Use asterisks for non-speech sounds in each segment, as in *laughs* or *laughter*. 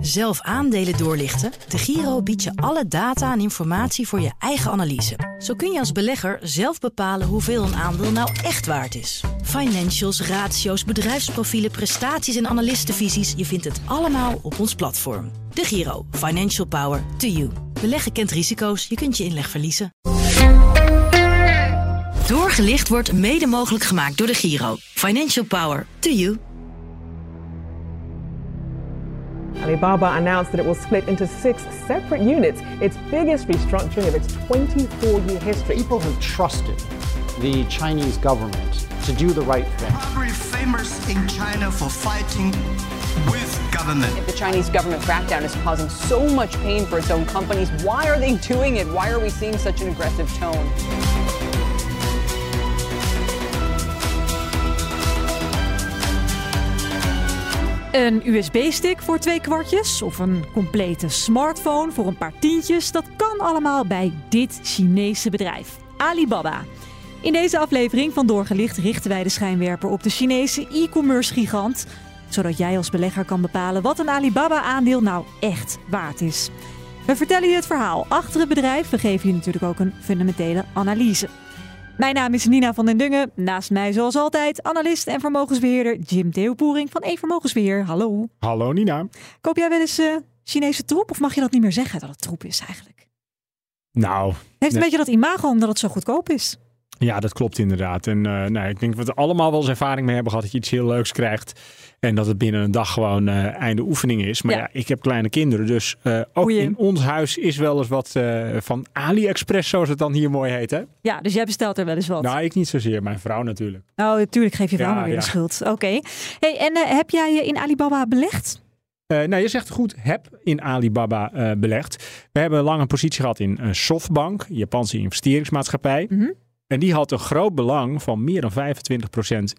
Zelf aandelen doorlichten? De Giro biedt je alle data en informatie voor je eigen analyse. Zo kun je als belegger zelf bepalen hoeveel een aandeel nou echt waard is. Financials, ratio's, bedrijfsprofielen, prestaties en analistenvisies. Je vindt het allemaal op ons platform. De Giro. Financial Power to you. Beleggen kent risico's. Je kunt je inleg verliezen. Doorgelicht wordt mede mogelijk gemaakt door de Giro. Financial Power to you. Alibaba announced that it will split into six separate units, its biggest restructuring of its 24 year history. People have trusted the Chinese government to do the right thing. Very famous in China for fighting with government. If the Chinese government crackdown is causing so much pain for its own companies, why are they doing it? Why are we seeing such an aggressive tone? Een USB-stick voor twee kwartjes of een complete smartphone voor een paar tientjes, dat kan allemaal bij dit Chinese bedrijf, Alibaba. In deze aflevering van Doorgelicht richten wij de schijnwerper op de Chinese e-commerce gigant, zodat jij als belegger kan bepalen wat een Alibaba-aandeel nou echt waard is. We vertellen je het verhaal achter het bedrijf, we geven je natuurlijk ook een fundamentele analyse. Mijn naam is Nina van den Dungen. Naast mij, zoals altijd, analist en vermogensbeheerder Jim Theopoering van E-vermogensbeheer. Hallo. Hallo Nina. Koop jij wel eens eh, Chinese troep? Of mag je dat niet meer zeggen dat het troep is eigenlijk? Nou, Het heeft een beetje dat imago omdat het zo goedkoop is. ja, dat klopt inderdaad. En nou, ik denk dat we er allemaal wel eens ervaring mee hebben gehad dat je iets heel leuks krijgt. En dat het binnen een dag gewoon eh, einde oefening is. Maar Ja. ja, ik heb kleine kinderen. Dus eh, ook in ons huis is wel eens wat eh, van AliExpress, zoals het dan hier mooi heet. Hè? Ja, dus jij bestelt er wel eens wat. Nou, ik niet zozeer. Mijn vrouw natuurlijk. Nou, natuurlijk geef je vrouw Ja, maar weer ja. de schuld. Oké. Hey, en heb jij eh, in Alibaba belegd? Nou, je zegt goed, heb in Alibaba belegd. We hebben lang een positie gehad in Softbank, Japanse investeringsmaatschappij. Mhm. En die had een groot belang van meer dan 25%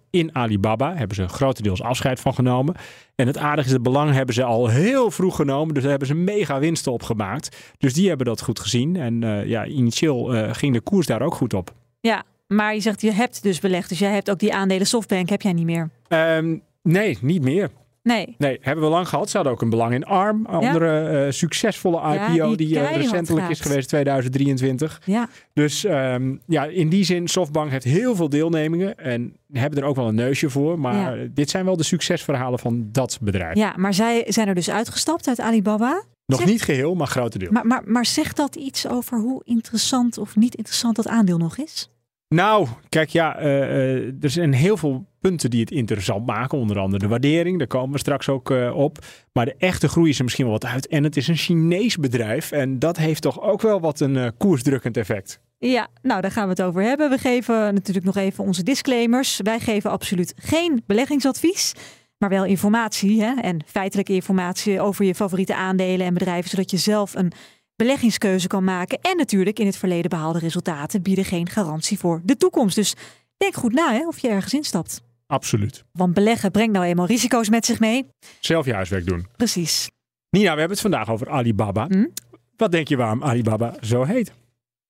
in Alibaba. Hebben ze grotendeels afscheid van genomen. En het aardige is, het belang hebben ze al heel vroeg genomen. Dus daar hebben ze mega winsten op gemaakt. Dus die hebben dat goed gezien. En eh, ja, initieel eh, ging de koers daar ook goed op. Ja, maar je zegt je hebt dus belegd. Dus jij hebt ook die aandelen Softbank, heb jij niet meer? Ehm, nee, niet meer. Nee. Nee, hebben we lang gehad. Ze hadden ook een belang in ARM. Een andere eh, succesvolle Ja, IPO die die, eh, recentelijk is geweest, 2023. Ja. Dus ehm, ja, in die zin, Softbank heeft heel veel deelnemingen. En hebben er ook wel een neusje voor. Maar Ja. dit zijn wel de succesverhalen van dat bedrijf. ja, maar zij zijn er dus uitgestapt uit Alibaba. Nog Zeg- niet geheel, maar grotendeel. Maar, maar, maar zegt dat iets over hoe interessant of niet interessant dat aandeel nog is? Nou, kijk, ja, eh, eh, er zijn heel veel punten die het interessant maken. Onder andere de waardering, daar komen we straks ook eh, op. Maar de echte groei is er misschien wel wat uit. En het is een Chinees bedrijf. En dat heeft toch ook wel wat een koersdrukkend effect. Ja, nou daar gaan we het over hebben. We geven natuurlijk nog even onze disclaimers. Wij geven absoluut geen beleggingsadvies, maar wel informatie hè? en feitelijke informatie over je favoriete aandelen en bedrijven, zodat je zelf een beleggingskeuze kan maken. En natuurlijk in het verleden behaalde resultaten bieden geen garantie voor de toekomst. Dus denk goed na hè, of je ergens instapt. Absoluut. Want beleggen brengt nou eenmaal risico's met zich mee. Zelf je huiswerk doen. Precies. Nina, we hebben het vandaag over Alibaba. Hm? Wat denk je waarom Alibaba zo heet?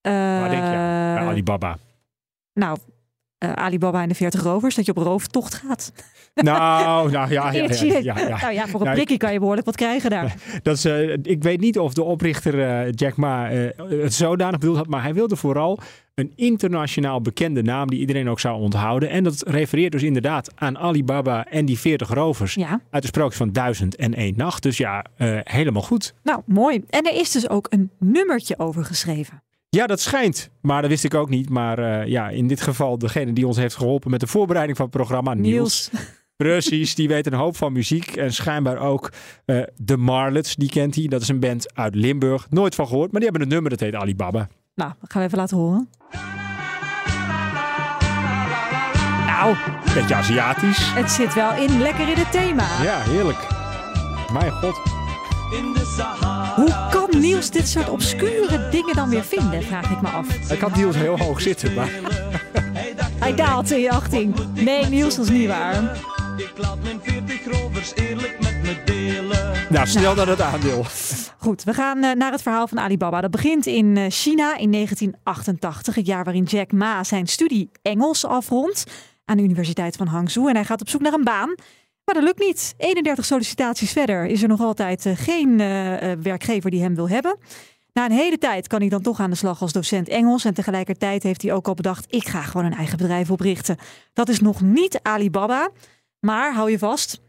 Waar denk je aan Eh, Alibaba? Nou, eh, Alibaba en de 40 rovers, dat je op rooftocht gaat. *laughs* Nou, nou ja, ja, ja, ja, ja. Nou ja, voor een Nou, prikkie kan je behoorlijk wat krijgen daar. *laughs* Dat is, eh, ik weet niet of de oprichter eh, Jack Ma het zodanig bedoeld had, maar hij wilde vooral een internationaal bekende naam die iedereen ook zou onthouden. En dat refereert dus inderdaad aan Alibaba en die 40 rovers Ja, uit de sprookjes van Duizend en één nacht. Dus ja, helemaal goed. nou mooi. En er is dus ook een nummertje over geschreven. Ja, dat schijnt. Maar dat wist ik ook niet. Maar eh, ja, in dit geval degene die ons heeft geholpen met de voorbereiding van het programma, Niels. Niels. Precies, die weet een hoop van muziek. En schijnbaar ook eh de Marlets, die kent hij. Dat is een band uit Limburg. Nooit van gehoord, maar die hebben een nummer dat heet Alibaba. Nou, dat gaan we even laten horen. Nou, Beetje Aziatisch. het zit wel in, lekker in het thema. Ja, heerlijk. Mijn god. Hoe kan Niels dit soort obscure dingen dan weer vinden, vraag ik me af. Ik had Niels heel hoog zitten, maar Hij daalt in je achting. Nee, Niels, dat is niet waar. Ik laat mijn 40 rovers eerlijk met me delen. nou, snel naar het aandeel. Goed, we gaan eh, naar het verhaal van Alibaba. Dat begint in eh, China in 1988, het jaar waarin Jack Ma zijn studie Engels afrondt aan de Universiteit van Hangzhou. En hij gaat op zoek naar een baan. Maar dat lukt niet. 31 sollicitaties verder is er nog altijd uh, geen uh, werkgever die hem wil hebben. Na een hele tijd kan hij dan toch aan de slag als docent Engels. En tegelijkertijd heeft hij ook al bedacht: ik ga gewoon een eigen bedrijf oprichten. Dat is nog niet Alibaba. Maar hou je vast,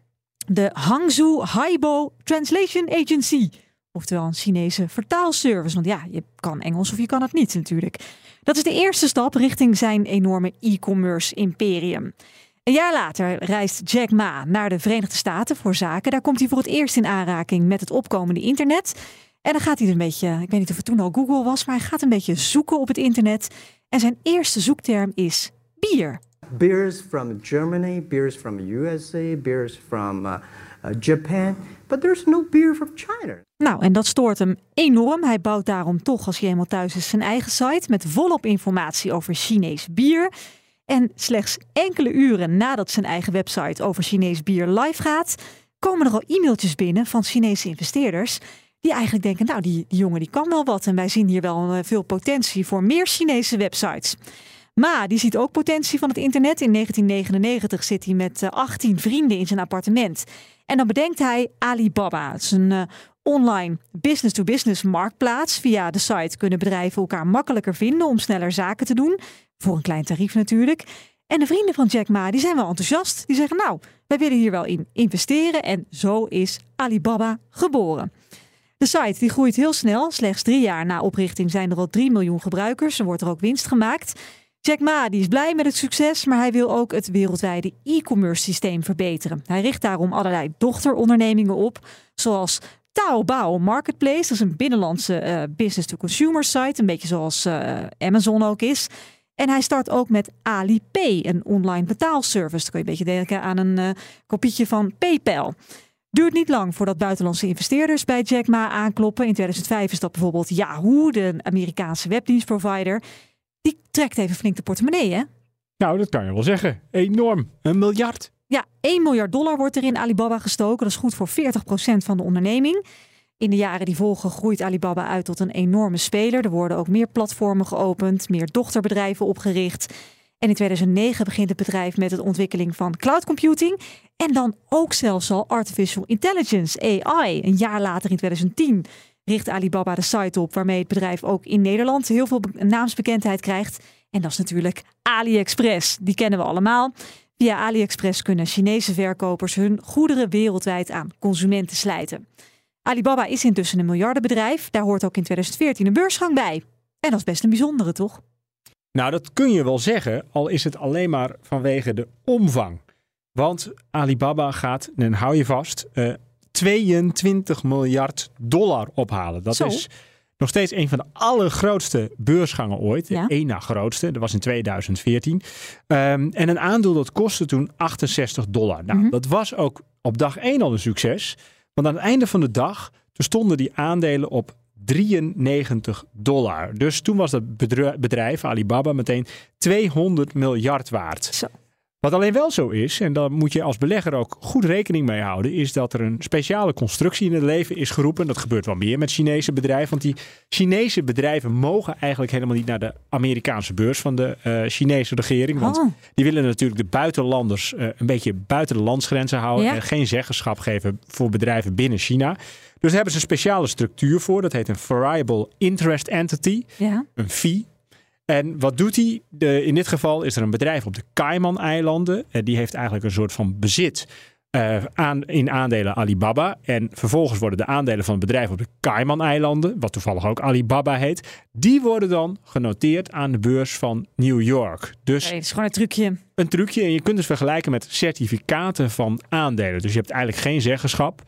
de Hangzhou Haibo Translation Agency. Oftewel een Chinese vertaalservice. Want ja, je kan Engels of je kan het niet natuurlijk. Dat is de eerste stap richting zijn enorme e-commerce imperium. Een jaar later reist Jack Ma naar de Verenigde Staten voor zaken. Daar komt hij voor het eerst in aanraking met het opkomende internet. En dan gaat hij een beetje, ik weet niet of het toen al Google was, maar hij gaat een beetje zoeken op het internet. En zijn eerste zoekterm is bier. Beers from Germany, beers from USA, beers from uh, uh, Japan, but there's no beer from China. Nou, en dat stoort hem enorm. Hij bouwt daarom toch, als hij eenmaal thuis is, zijn eigen site met volop informatie over Chinees bier. En slechts enkele uren nadat zijn eigen website over Chinees bier live gaat, komen er al e-mailtjes binnen van Chinese investeerders. Die eigenlijk denken, nou, die, jongen die kan wel wat. En wij zien hier wel eh, veel potentie voor meer Chinese websites. Ma, die ziet ook potentie van het internet. In 1999 zit hij met 18 eh, vrienden in zijn appartement. En dan bedenkt hij Alibaba. Het is een uh, online business-to-business marktplaats. Via de site kunnen bedrijven elkaar makkelijker vinden om sneller zaken te doen. Voor een klein tarief natuurlijk. En de vrienden van Jack Ma die zijn wel enthousiast. Die zeggen nou, wij willen hier wel in investeren. En zo is Alibaba geboren. De site die groeit heel snel. Slechts drie jaar na oprichting zijn er al 3 miljoen gebruikers. Er wordt er ook winst gemaakt. Jack Ma die is blij met het succes, maar hij wil ook het wereldwijde e-commerce systeem verbeteren. Hij richt daarom allerlei dochterondernemingen op, zoals Taobao Marketplace. Dat is een binnenlandse uh, business-to-consumer site, een beetje zoals uh, Amazon ook is. En hij start ook met Alipay, een online betaalservice. Dan kun je een beetje denken aan een uh, kopietje van PayPal. Duurt niet lang voordat buitenlandse investeerders bij Jack Ma aankloppen. In 2005 is dat bijvoorbeeld Yahoo, de Amerikaanse webdienstprovider. Die trekt even flink de portemonnee, hè? Nou, dat kan je wel zeggen. Enorm. Een miljard. Ja, 1 miljard dollar wordt er in Alibaba gestoken. Dat is goed voor 40% van de onderneming. In de jaren die volgen groeit Alibaba uit tot een enorme speler. Er worden ook meer platformen geopend, meer dochterbedrijven opgericht. En in 2009 begint het bedrijf met de ontwikkeling van cloud computing. En dan ook zelfs al artificial intelligence, AI. Een jaar later in 2010 richt Alibaba de site op waarmee het bedrijf ook in Nederland heel veel naamsbekendheid krijgt. En dat is natuurlijk AliExpress. Die kennen we allemaal. Via AliExpress kunnen Chinese verkopers hun goederen wereldwijd aan consumenten slijten. Alibaba is intussen een miljardenbedrijf. Daar hoort ook in 2014 een beursgang bij. En dat is best een bijzondere, toch? Nou, dat kun je wel zeggen, al is het alleen maar vanwege de omvang. Want Alibaba gaat, en hou je vast, uh, 22 miljard dollar ophalen. Dat is nog steeds een van de allergrootste beursgangen ooit. De één na grootste. Dat was in 2014. Um, en een aandeel dat kostte toen 68 dollar. Nou, mm dat was ook op dag 1 al een succes. Want aan het einde van de dag stonden die aandelen op 93 dollar. Dus toen was dat bedrijf, Alibaba, meteen 200 miljard waard. Zo. Wat alleen wel zo is, en daar moet je als belegger ook goed rekening mee houden, is dat er een speciale constructie in het leven is geroepen. Dat gebeurt wel meer met Chinese bedrijven, want die Chinese bedrijven mogen eigenlijk helemaal niet naar de Amerikaanse beurs van de uh, Chinese regering. Want oh. die willen natuurlijk de buitenlanders uh, een beetje buiten de landsgrenzen houden en geen zeggenschap geven voor bedrijven binnen China. Dus daar hebben ze een speciale structuur voor. Dat heet een Variable Interest Entity, ja. een fee. En wat doet hij? De, in dit geval is er een bedrijf op de Cayman-eilanden. Uh, die heeft eigenlijk een soort van bezit uh, aan, in aandelen Alibaba. En vervolgens worden de aandelen van het bedrijf op de Cayman-eilanden, wat toevallig ook Alibaba heet, die worden dan genoteerd aan de beurs van New York. Dus het is gewoon een trucje. Een trucje. En je kunt het vergelijken met certificaten van aandelen. Dus je hebt eigenlijk geen zeggenschap.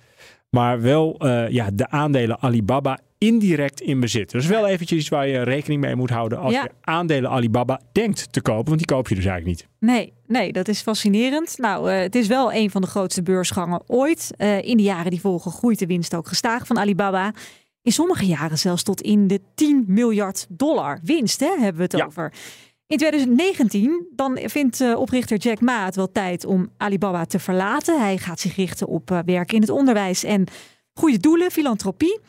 Maar wel uh, ja, de aandelen Alibaba indirect in bezit. Dus wel eventjes iets waar je rekening mee moet houden als je aandelen Alibaba denkt te kopen, want die koop je dus eigenlijk niet. Nee, nee, dat is fascinerend. Nou, uh, het is wel een van de grootste beursgangen ooit. Uh, in de jaren die volgen groeit de winst ook gestaag van Alibaba. In sommige jaren zelfs tot in de 10 miljard dollar winst, hè, hebben we het ja. over. In 2019 dan vindt uh, oprichter Jack Ma het wel tijd om Alibaba te verlaten. Hij gaat zich richten op werk in het onderwijs en goede doelen, filantropie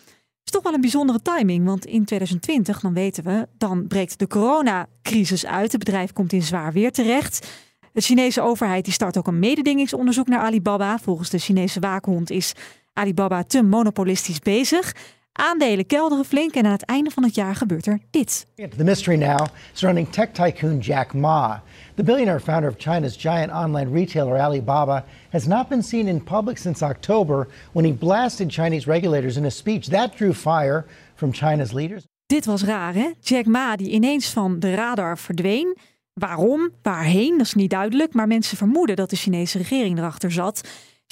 toch wel een bijzondere timing, want in 2020, dan weten we, dan breekt de coronacrisis uit. Het bedrijf komt in zwaar weer terecht. De Chinese overheid die start ook een mededingingsonderzoek naar Alibaba. Volgens de Chinese waakhond is Alibaba te monopolistisch bezig. Aandelen kelderen flink en aan het einde van het jaar gebeurt er dit. The mystery now surrounding tech tycoon Jack Ma. The billionaire founder of China's giant online retailer Alibaba has not been seen in public since October when he blasted Chinese regulators in a speech that drew fire from China's leaders. Dit was raar, hè? Jack Ma die ineens van de radar verdween. Waarom? Waarheen? Dat is niet duidelijk. Maar mensen vermoeden dat de Chinese regering erachter zat.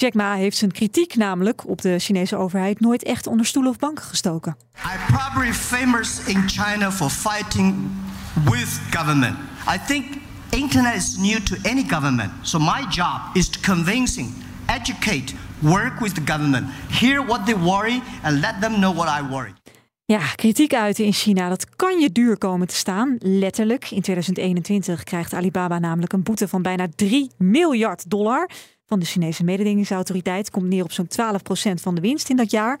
Jack Ma heeft zijn kritiek namelijk op de Chinese overheid nooit echt onder stoelen of banken gestoken. I'm probably famous in China for fighting with government. I think internet is new to any government. So my job is to convincing, educate, work with the government, hear what they worry and let them know what I worry. Ja, kritiek uiten in China, dat kan je duur komen te staan. Letterlijk. In 2021 krijgt Alibaba namelijk een boete van bijna 3 miljard dollar van de Chinese mededingingsautoriteit. Komt neer op zo'n 12% van de winst in dat jaar.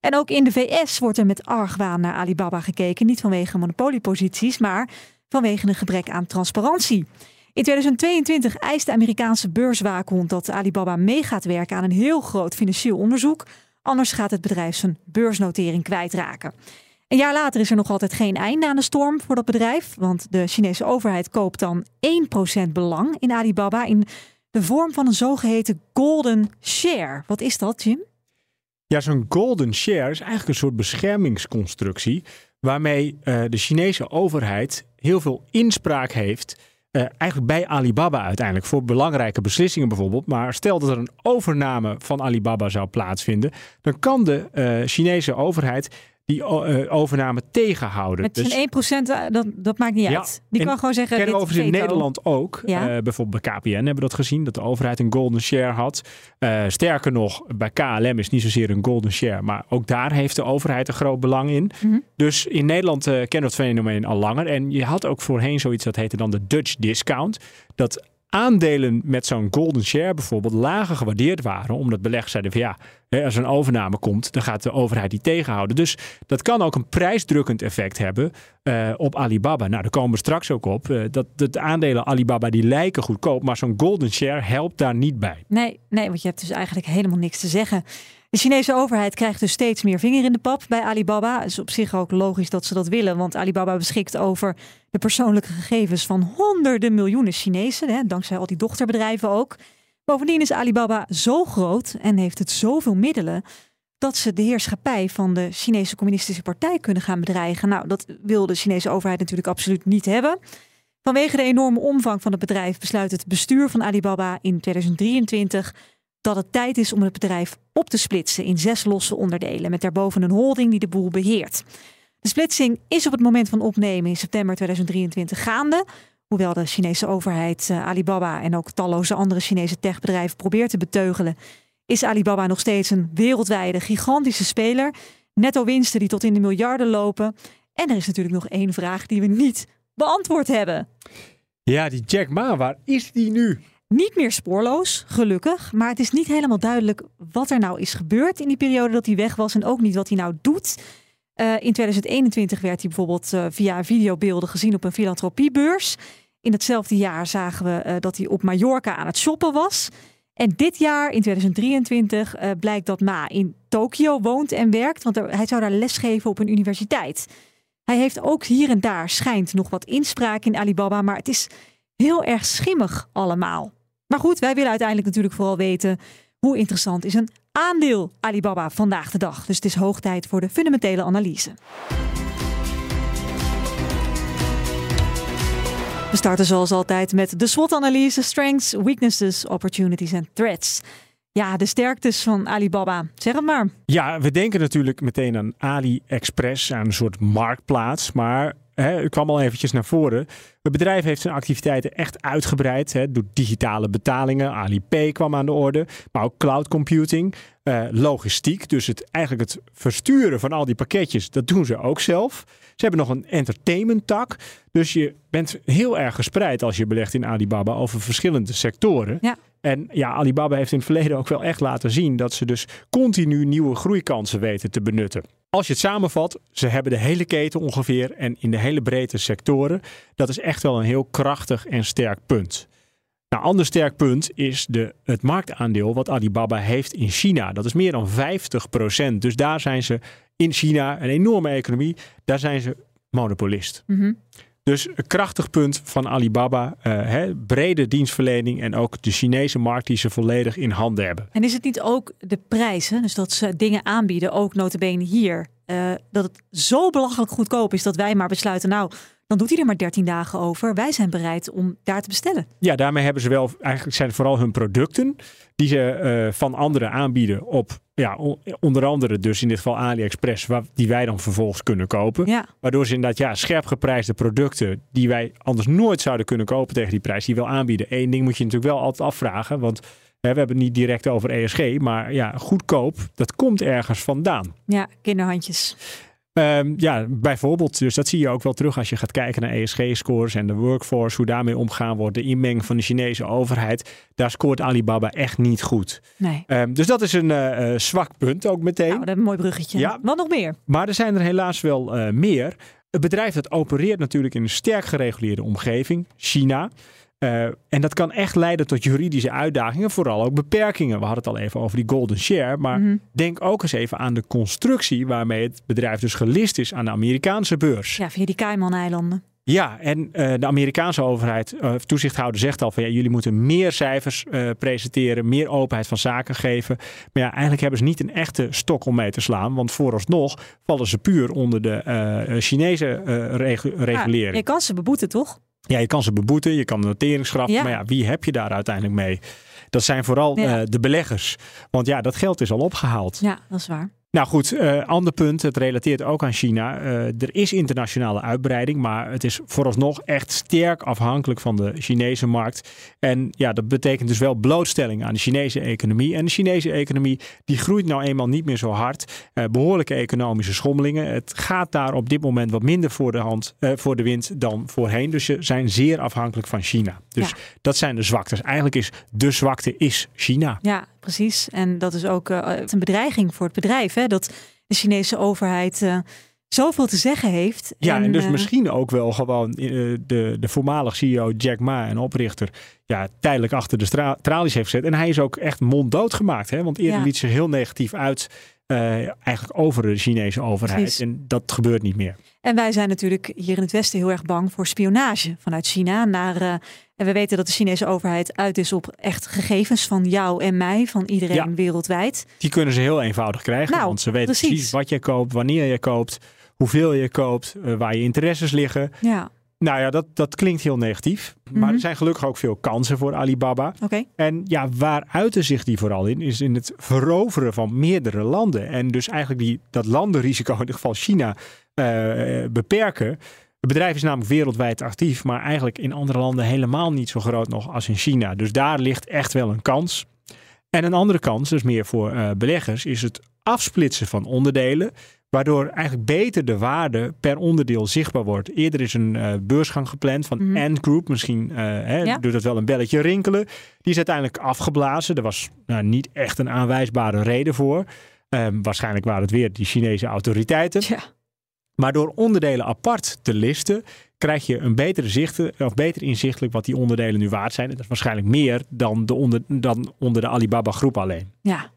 En ook in de VS wordt er met argwaan naar Alibaba gekeken. Niet vanwege monopolieposities, maar vanwege een gebrek aan transparantie. In 2022 eist de Amerikaanse beurswaakhond dat Alibaba mee gaat werken aan een heel groot financieel onderzoek. Anders gaat het bedrijf zijn beursnotering kwijtraken. Een jaar later is er nog altijd geen einde aan de storm voor dat bedrijf. Want de Chinese overheid koopt dan 1% belang in Alibaba in de vorm van een zogeheten golden share. Wat is dat, Jim? Ja, zo'n golden share is eigenlijk een soort beschermingsconstructie. Waarmee uh, de Chinese overheid heel veel inspraak heeft. Uh, eigenlijk bij Alibaba uiteindelijk. Voor belangrijke beslissingen bijvoorbeeld. Maar stel dat er een overname van Alibaba zou plaatsvinden. Dan kan de uh, Chinese overheid die uh, overname tegenhouden. Met zijn dus, 1%, dat, dat maakt niet ja, uit. Die kan gewoon zeggen... Kennen overigens in Nederland ook. Ja? Uh, bijvoorbeeld bij KPN hebben we dat gezien. Dat de overheid een golden share had. Uh, sterker nog, bij KLM is niet zozeer een golden share. Maar ook daar heeft de overheid een groot belang in. Mm -hmm. Dus in Nederland kennen we het fenomeen al langer. En je had ook voorheen zoiets dat heette dan de Dutch discount. Dat aandelen met zo'n golden share bijvoorbeeld lager gewaardeerd waren. Omdat beleggers zeiden van ja, als er een overname komt, dan gaat de overheid die tegenhouden. Dus dat kan ook een prijsdrukkend effect hebben uh, op Alibaba. Nou, daar komen we straks ook op. Uh, dat de aandelen Alibaba die lijken goedkoop, maar zo'n golden share helpt daar niet bij. Nee, nee, want je hebt dus eigenlijk helemaal niks te zeggen. De Chinese overheid krijgt dus steeds meer vinger in de pap bij Alibaba. Het is op zich ook logisch dat ze dat willen, want Alibaba beschikt over de persoonlijke gegevens van honderden miljoenen Chinezen, hè, dankzij al die dochterbedrijven ook. Bovendien is Alibaba zo groot en heeft het zoveel middelen dat ze de heerschappij van de Chinese Communistische Partij kunnen gaan bedreigen. Nou, dat wil de Chinese overheid natuurlijk absoluut niet hebben. Vanwege de enorme omvang van het bedrijf besluit het bestuur van Alibaba in 2023 dat het tijd is om het bedrijf op te splitsen in zes losse onderdelen, met daarboven een holding die de boel beheert. De splitsing is op het moment van opnemen in september 2023 gaande. Hoewel de Chinese overheid uh, Alibaba en ook talloze andere Chinese techbedrijven probeert te beteugelen, is Alibaba nog steeds een wereldwijde gigantische speler. Netto winsten die tot in de miljarden lopen. En er is natuurlijk nog één vraag die we niet beantwoord hebben. Ja, die Jack Ma, waar is die nu? Niet meer spoorloos, gelukkig. Maar het is niet helemaal duidelijk wat er nou is gebeurd in die periode dat hij weg was. En ook niet wat hij nou doet. Uh, in 2021 werd hij bijvoorbeeld uh, via videobeelden gezien op een filantropiebeurs. In hetzelfde jaar zagen we uh, dat hij op Mallorca aan het shoppen was. En dit jaar, in 2023, blijkt dat Ma in Tokio woont en werkt. Want hij zou daar lesgeven op een universiteit. Hij heeft ook hier en daar schijnt nog wat inspraak in Alibaba. Maar het is heel erg schimmig allemaal. Maar goed, wij willen uiteindelijk natuurlijk vooral weten hoe interessant is een aandeel Alibaba vandaag de dag. Dus het is hoog tijd voor de fundamentele analyse. We starten zoals altijd met de SWOT-analyse: strengths, weaknesses, opportunities en threats. Ja, de sterktes van Alibaba. Zeg het maar. Ja, we denken natuurlijk meteen aan AliExpress, aan een soort marktplaats. Maar hè, het kwam al eventjes naar voren. Het bedrijf heeft zijn activiteiten echt uitgebreid. Hè, doet digitale betalingen. Alipay kwam aan de orde. Maar ook cloud computing. Uh, logistiek. Dus het, eigenlijk het versturen van al die pakketjes. Dat doen ze ook zelf. Ze hebben nog een entertainment tak. Dus je bent heel erg gespreid als je belegt in Alibaba over verschillende sectoren. Ja. En ja, Alibaba heeft in het verleden ook wel echt laten zien dat ze dus continu nieuwe groeikansen weten te benutten. Als je het samenvat, ze hebben de hele keten ongeveer en in de hele breedte sectoren. Dat is echt wel een heel krachtig en sterk punt. Nou, ander sterk punt is de, het marktaandeel wat Alibaba heeft in China. Dat is meer dan 50%. Dus daar zijn ze in China, een enorme economie, daar zijn ze monopolist. Mhm. Dus een krachtig punt van Alibaba, eh, hè, brede dienstverlening en ook de Chinese markt die ze volledig in handen hebben. En is het niet ook de prijzen, dus dat ze dingen aanbieden, ook notabene hier, eh, dat het zo belachelijk goedkoop is dat wij maar besluiten, nou, dan doet hij er maar 13 dagen over. Wij zijn bereid om daar te bestellen. Ja, daarmee hebben ze wel, eigenlijk zijn het vooral hun producten die ze eh, van anderen aanbieden op, ja, onder andere dus in dit geval AliExpress, waar, die wij dan vervolgens kunnen kopen. Ja. Waardoor ze inderdaad ja, scherp geprijsde producten die wij anders nooit zouden kunnen kopen tegen die prijs, die wel aanbieden. Eén ding moet je natuurlijk wel altijd afvragen, want hè, we hebben het niet direct over ESG, maar ja, goedkoop, dat komt ergens vandaan. Ja, kinderhandjes. Ehm, ja, bijvoorbeeld. Dus dat zie je ook wel terug als je gaat kijken naar ESG-scores en de workforce, hoe daarmee omgaan wordt, de inmenging van de Chinese overheid. Daar scoort Alibaba echt niet goed. Nee. Ehm, dus dat is een eh, eh, zwak punt ook meteen. Nou, dat is een mooi bruggetje. Ja. Wat nog meer? Maar er zijn er helaas wel eh, meer. Het bedrijf dat opereert natuurlijk in een sterk gereguleerde omgeving, China. Eh, en dat kan echt leiden tot juridische uitdagingen, vooral ook beperkingen. We hadden het al even over die golden share. Maar Mhm. denk ook eens even aan de constructie waarmee het bedrijf dus gelist is aan de Amerikaanse beurs. Ja, via die Cayman-eilanden. Ja, en eh, de Amerikaanse overheid, eh, toezichthouder, zegt al van ja, jullie moeten meer cijfers presenteren, meer openheid van zaken geven. Maar ja, eigenlijk hebben ze niet een echte stok om mee te slaan, want vooralsnog vallen ze puur onder de Chinese regu- regulering. Ja, je kan ze beboeten, toch? Ja, je kan ze beboeten, je kan een noteringsgraf, Ja. maar ja, wie heb je daar uiteindelijk mee? Dat zijn vooral Ja. eh, de beleggers, want ja, dat geld is al opgehaald. Ja, dat is waar. Nou goed, eh, ander punt, het relateert ook aan China. Eh, er is internationale uitbreiding, maar het is vooralsnog echt sterk afhankelijk van de Chinese markt. En ja, dat betekent dus wel blootstelling aan de Chinese economie. En de Chinese economie, die groeit nou eenmaal niet meer zo hard. Eh, behoorlijke economische schommelingen. Het gaat daar op dit moment wat minder voor de hand, voor de wind dan voorheen. Dus ze zijn zeer afhankelijk van China. Dus Ja. dat zijn de zwaktes. Eigenlijk is de zwakte is China. Ja, precies. En dat is ook eh, een bedreiging voor het bedrijf. Hè? Dat de Chinese overheid eh, zoveel te zeggen heeft. Ja, en, dus eh, misschien ook wel gewoon de, de voormalig CEO Jack Ma en oprichter ja, tijdelijk achter de tralies heeft gezet. En hij is ook echt monddood gemaakt. Hè? Want eerder Ja. liet ze heel negatief uit eigenlijk over de Chinese overheid. Precies. En dat gebeurt niet meer. En wij zijn natuurlijk hier in het Westen heel erg bang voor spionage vanuit China. Naar, en we weten dat de Chinese overheid uit is op echt gegevens van jou en mij, van iedereen Ja. wereldwijd. Die kunnen ze heel eenvoudig krijgen. Nou, want ze weten precies. precies wat je koopt, wanneer je koopt, hoeveel je koopt, eh, waar je interesses liggen. Ja, Nou ja, dat, dat klinkt heel negatief. Maar Mhm. er zijn gelukkig ook veel kansen voor Alibaba. oké. En ja, waar uiten zich die vooral in? Is in het veroveren van meerdere landen. En dus eigenlijk die, dat landenrisico, in dit geval China, eh, beperken. Het bedrijf is namelijk wereldwijd actief, maar eigenlijk in andere landen helemaal niet zo groot nog als in China. Dus daar ligt echt wel een kans. En een andere kans, dus meer voor eh, beleggers, is het afsplitsen van onderdelen. Waardoor eigenlijk beter de waarde per onderdeel zichtbaar wordt. Eerder is een eh, beursgang gepland van Mhm. Ant Group. Misschien eh, hè, Ja. doet dat wel een belletje rinkelen. Die is uiteindelijk afgeblazen. Er was nou, niet echt een aanwijsbare reden voor. Ehm, waarschijnlijk waren het weer die Chinese autoriteiten. Ja. Maar door onderdelen apart te listen, krijg je een betere zicht, of beter inzichtelijk wat die onderdelen nu waard zijn. En dat is waarschijnlijk meer dan, de onder, dan onder de Alibaba groep alleen. ja.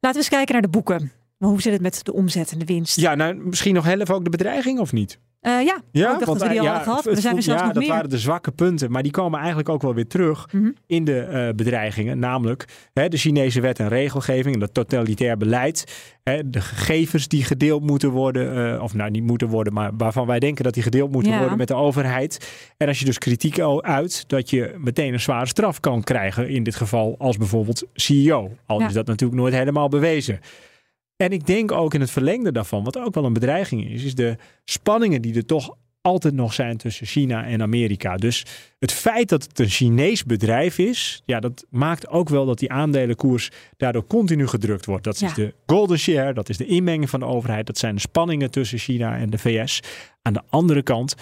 Laten we eens kijken naar de boeken. Maar hoe zit het met de omzet en de winst? Ja, nou misschien nog heel even ook de bedreiging of niet? Eh, ja. Ja, ik dacht dat we die al hadden gehad. zijn er zelfs ja, nog dat meer. waren de zwakke punten, maar die komen eigenlijk ook wel weer terug Mhm. in de eh, bedreigingen. Namelijk hè, de Chinese wet en regelgeving en dat totalitair beleid. Hè, de gegevens die gedeeld moeten worden, eh, of nou niet moeten worden, maar waarvan wij denken dat die gedeeld moeten Ja. worden met de overheid. En als je dus kritiek uit, dat je meteen een zware straf kan krijgen. In dit geval als bijvoorbeeld CEO. Al Ja. is dat natuurlijk nooit helemaal bewezen. En ik denk ook in het verlengde daarvan, wat ook wel een bedreiging is, is de spanningen die er toch altijd nog zijn tussen China en Amerika. Dus het feit dat het een Chinees bedrijf is, ja, dat maakt ook wel dat die aandelenkoers daardoor continu gedrukt wordt. Dat Ja. is de golden share, dat is de inmenging van de overheid, dat zijn de spanningen tussen China en de VS. Aan de andere kant,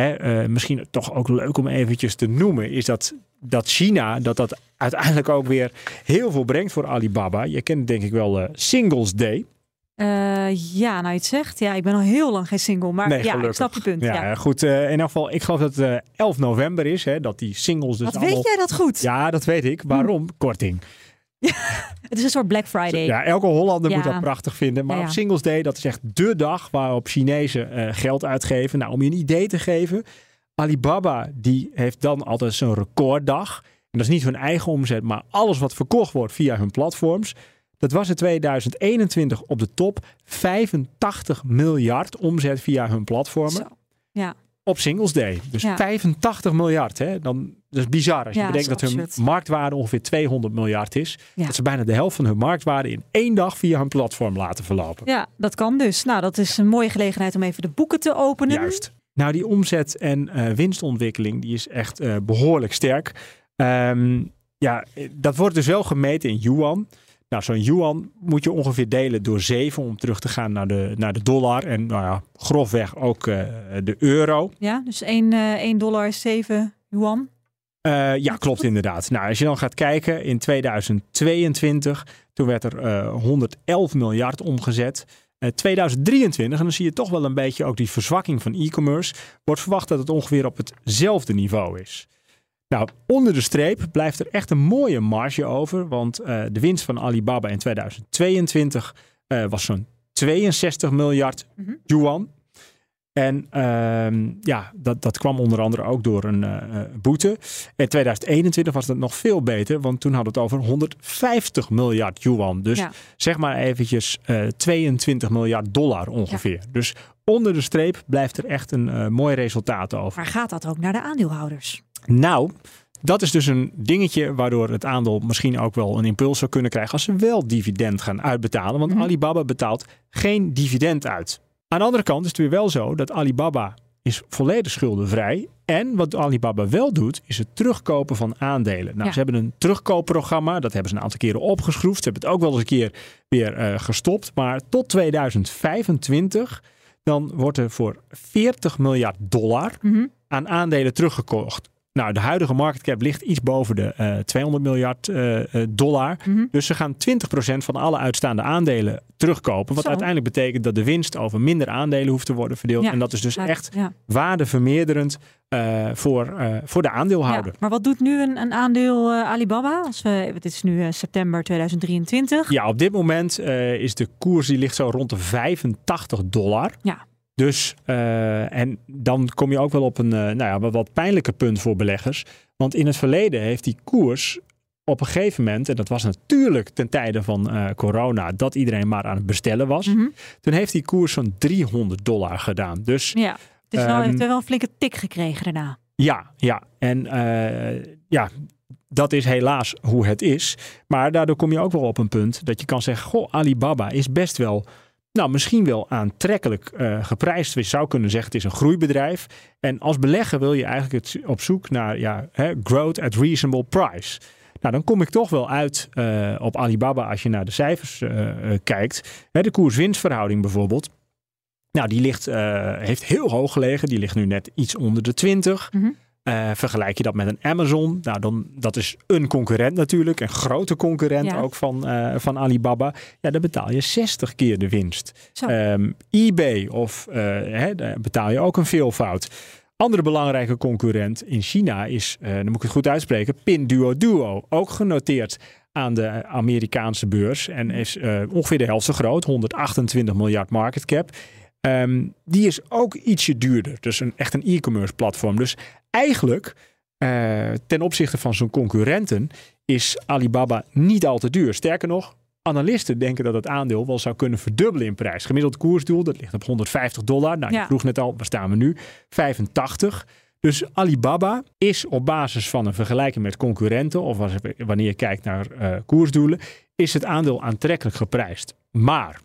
hè, eh, misschien toch ook leuk om eventjes te noemen, is dat, dat China, dat dat uiteindelijk ook weer heel veel brengt voor Alibaba. Je kent denk ik wel eh, Singles Day. Uh, ja, nou je het zegt. Ja, ik ben al heel lang geen single. Maar nee, ja, gelukkig. ik snap je punt. Ja, Ja, goed. eh, in elk geval, ik geloof dat het eh, 11 november is. Hè, dat die singles dus Wat allemaal... weet jij dat goed? Ja, dat weet ik. Waarom? Korting. *laughs* Het is een soort Black Friday. Ja, elke Hollander Ja. moet dat prachtig vinden. Maar Ja, ja. op Singles Day, dat is echt dé dag waarop Chinezen eh, geld uitgeven. Nou, om je een idee te geven. Alibaba, die heeft dan altijd zo'n recorddag. En dat is niet hun eigen omzet, maar alles wat verkocht wordt via hun platforms. Dat was in 2021 op de top 85 miljard omzet via hun platformen. Zo. Ja. Op Singles Day. Dus Ja. 85 miljard. Hè? Dan, dat is bizar als je Ja, bedenkt dat hun marktwaarde ongeveer 200 miljard is. Ja. Dat ze bijna de helft van hun marktwaarde in één dag via hun platform laten verlopen. ja, dat kan dus. Nou, dat is een mooie gelegenheid om even de boeken te openen. Juist. Nou, die omzet- en eh, winstontwikkeling die is echt eh, behoorlijk sterk. Ehm, ja, dat wordt dus wel gemeten in yuan. Nou, zo'n yuan moet je ongeveer delen door 7 om terug te gaan naar de, naar de dollar. En nou ja, grofweg ook eh, de euro. Ja, dus 1, eh 1 dollar is 7 yuan. Eh, ja, klopt inderdaad. Nou, als je dan gaat kijken in 2022, toen werd er eh, 111 miljard omgezet. Eh 2023, en dan zie je toch wel een beetje ook die verzwakking van e-commerce, wordt verwacht dat het ongeveer op hetzelfde niveau is. Nou, onder de streep blijft er echt een mooie marge over, want eh, de winst van Alibaba in 2022 eh, was zo'n 62 miljard yuan. En ehm, ja, dat, dat kwam onder andere ook door een eh, eh, boete. In 2021 was dat nog veel beter, want toen hadden we het over 150 miljard yuan. Dus Ja. zeg maar eventjes eh 22 miljard dollar ongeveer. Dus onder de streep blijft er echt een eh, mooi resultaat over. Maar gaat dat ook naar de aandeelhouders? Nou, dat is dus een dingetje waardoor het aandeel misschien ook wel een impuls zou kunnen krijgen als ze wel dividend gaan uitbetalen. Want Alibaba betaalt geen dividend uit. Aan de andere kant is het weer wel zo dat Alibaba is volledig schuldenvrij. En wat Alibaba wel doet, is het terugkopen van aandelen. Nou, Ja. ze hebben een terugkoopprogramma. Dat hebben ze een aantal keren opgeschroefd. Ze hebben het ook wel eens een keer weer eh, gestopt. Maar tot 2025, dan wordt er voor 40 miljard dollar Mhm. aan aandelen teruggekocht. Nou, de huidige market cap ligt iets boven de eh 200 miljard eh, eh, dollar. Mhm. Dus ze gaan 20% van alle uitstaande aandelen terugkopen. Wat Zo. uiteindelijk betekent dat de winst over minder aandelen hoeft te worden verdeeld. Ja. En dat is dus Ja, echt ja. waardevermeerderend eh, voor, eh, voor de aandeelhouder. Ja, maar wat doet nu een, een aandeel eh, Alibaba? Als we, het is nu eh, september 2023. Ja, op dit moment eh, is de koers die ligt zo rond de 85 dollar. Ja. Dus, eh, en dan kom je ook wel op een eh, nou ja, wat, pijnlijke punt voor beleggers. Want in het verleden heeft die koers op een gegeven moment, en dat was natuurlijk ten tijde van eh, corona, dat iedereen maar aan het bestellen was. Mhm. Toen heeft die koers zo'n 300 dollar gedaan. Dus Ja, het is wel, Ehm, heeft wel een flinke tik gekregen daarna. ja, ja. En ja, dat is helaas hoe het is. Maar daardoor kom je ook wel op een punt dat je kan zeggen: Goh, Alibaba is best wel. Nou, misschien wel aantrekkelijk eh, geprijsd. Je zou kunnen zeggen, het is een groeibedrijf. En als belegger wil je eigenlijk op zoek naar ja, hè, growth at reasonable price. Nou, dan kom ik toch wel uit eh, op Alibaba als je naar de cijfers eh, kijkt. Hè, de koers-winstverhouding bijvoorbeeld. Nou, die ligt, heeft heel hoog gelegen. Die ligt nu net iets onder de 20. Mhm. Eh, vergelijk je dat met een Amazon, nou dan, dat is een concurrent natuurlijk, een grote concurrent Ja. ook van, eh, van Alibaba. Ja, dan betaal je 60 keer de winst. Ehm, eBay of eh, hè, daar betaal je ook een veelvoud. Andere belangrijke concurrent in China is, dan moet ik het goed uitspreken, Pinduoduo. Ook genoteerd aan de Amerikaanse beurs en is ongeveer de helft zo groot, 128 miljard market cap. Ehm, die is ook ietsje duurder. Dus een, echt een e-commerce platform. Dus eigenlijk, eh, ten opzichte van zijn concurrenten, is Alibaba niet al te duur. Sterker nog, analisten denken dat het aandeel wel zou kunnen verdubbelen in prijs. Gemiddeld koersdoel, dat ligt op 150 dollar. Nou, je Ja. vroeg net al, waar staan we nu? 85. Dus Alibaba is op basis van een vergelijking met concurrenten, of als- wanneer je kijkt naar eh, koersdoelen, is het aandeel aantrekkelijk geprijsd. Maar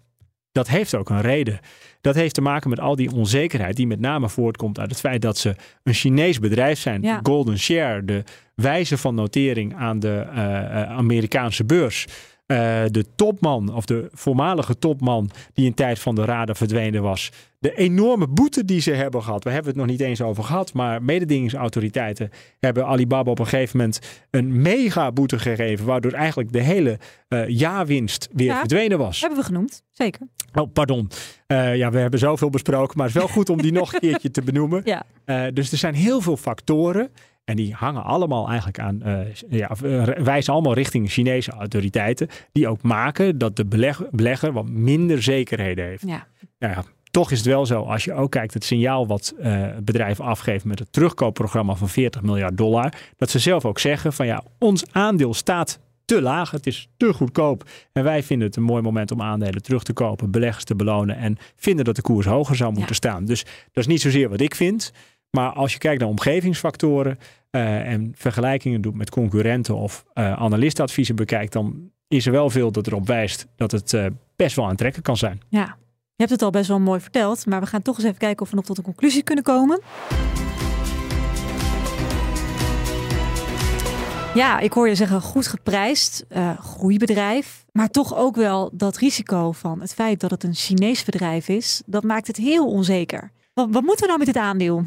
dat heeft ook een reden. Dat heeft te maken met al die onzekerheid die met name voortkomt uit het feit dat ze een Chinees bedrijf zijn. Ja. Golden Share, de wijze van notering aan de eh, eh, Amerikaanse beurs. Eh, de topman, of de voormalige topman die in tijd van de radar verdwenen was. De enorme boete die ze hebben gehad. We hebben het nog niet eens over gehad, maar mededingingsautoriteiten hebben Alibaba op een gegeven moment een mega boete gegeven, waardoor eigenlijk de hele uh, jaarwinst weer Ja. verdwenen was. Hebben we genoemd, zeker. Oh, pardon. Eh, ja, we hebben zoveel besproken, maar het is wel goed om die *laughs* nog een keertje te benoemen. Ja. Dus er zijn heel veel factoren. En die hangen allemaal eigenlijk aan, eh, ja, eh, wijzen allemaal richting Chinese autoriteiten. Die ook maken dat de beleg- belegger wat minder zekerheden heeft. Ja. Nou ja, toch is het wel zo, als je ook kijkt het signaal wat eh, het bedrijf afgeeft met het terugkoopprogramma van 40 miljard dollar. Dat ze zelf ook zeggen van ja, ons aandeel staat te laag. Het is te goedkoop. En wij vinden het een mooi moment om aandelen terug te kopen, beleggers te belonen en vinden dat de koers hoger zou moeten staan. Dus dat is niet zozeer wat ik vind. Maar als je kijkt naar omgevingsfactoren eh, en vergelijkingen doet met concurrenten of eh analistenadviezen bekijkt, dan is er wel veel dat erop wijst dat het eh, best wel aantrekkelijk kan zijn. Ja. Je hebt het al best wel mooi verteld, maar we gaan toch eens even kijken of we nog tot een conclusie kunnen komen. Ja, ik hoor je zeggen goed geprijsd, eh groeibedrijf, maar toch ook wel dat risico van het feit dat het een Chinees bedrijf is, dat maakt het heel onzeker. Wat moeten we nou met dit aandeel?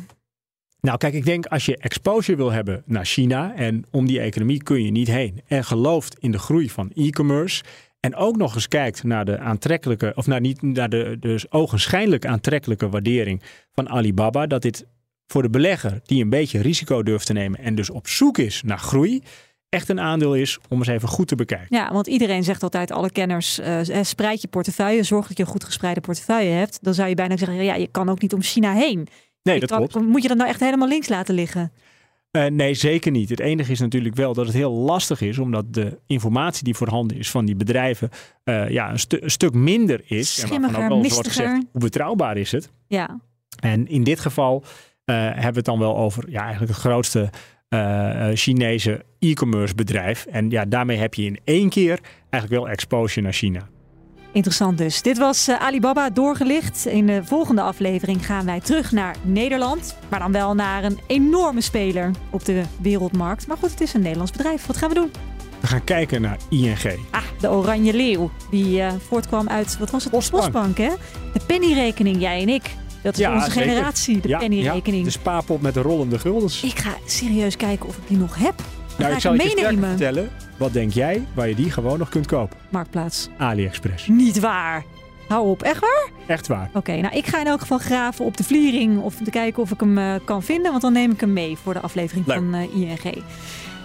Nou, kijk, ik denk als je exposure wil hebben naar China en om die economie kun je niet heen en gelooft in de groei van e-commerce en ook nog eens kijkt naar de aantrekkelijke, of naar, niet, naar de dus ogenschijnlijk aantrekkelijke waardering van Alibaba, dat dit voor de belegger die een beetje risico durft te nemen en dus op zoek is naar groei, echt een aandeel is om eens even goed te bekijken. Ja, want iedereen zegt altijd, alle kenners, eh, eh, spreid je portefeuille, zorg dat je een goed gespreide portefeuille hebt. Dan zou je bijna zeggen, ja, je kan ook niet om China heen. Nee, dat klopt. Moet je dat nou echt helemaal links laten liggen? Eh, nee, zeker niet. Het enige is natuurlijk wel dat het heel lastig is, omdat de informatie die voorhanden is van die bedrijven eh, ja, een, stu- een stuk minder is. en Schimmiger, ook wel wordt gezegd, hoe betrouwbaar is het? Ja, En in dit geval eh, hebben we het dan wel over ja, eigenlijk het grootste Chinese e-commerce bedrijf. En ja, daarmee heb je in één keer eigenlijk wel exposure naar China. Interessant dus. Dit was eh, Alibaba doorgelicht. In de volgende aflevering gaan wij terug naar Nederland. Maar dan wel naar een enorme speler op de wereldmarkt. Maar goed, het is een Nederlands bedrijf. Wat gaan we doen? We gaan kijken naar ING. Ah, de Oranje Leeuw. Die eh, voortkwam uit, wat was het? Postbank. hè? De pennyrekening, jij en ik. Dat is Ja, onze zeker. generatie, de Ja, pennyrekening. Ja, de spaarpot met de rollende guldens. Ik ga serieus kijken of ik die nog heb. Nou, ik zal je sterker vertellen. Wat denk jij waar je die gewoon nog kunt kopen? Marktplaats. AliExpress. Niet waar. Hou op, echt waar? Echt waar. Oké, nou ik ga in elk geval graven op de vliering of te kijken of ik hem eh, kan vinden. Want dan neem ik hem mee voor de aflevering Leuk. van eh, ING.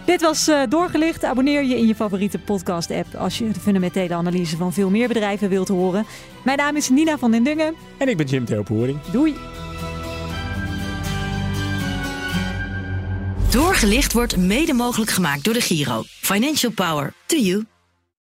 Dit was eh, Doorgelicht. Abonneer je in je favoriete podcast app als je de fundamentele analyse van veel meer bedrijven wilt horen. Mijn naam is Nina van den Dungen. En ik ben Jim Theopoering. Doei. Doorgelicht wordt mede mogelijk gemaakt door de Giro. Financial Power to you.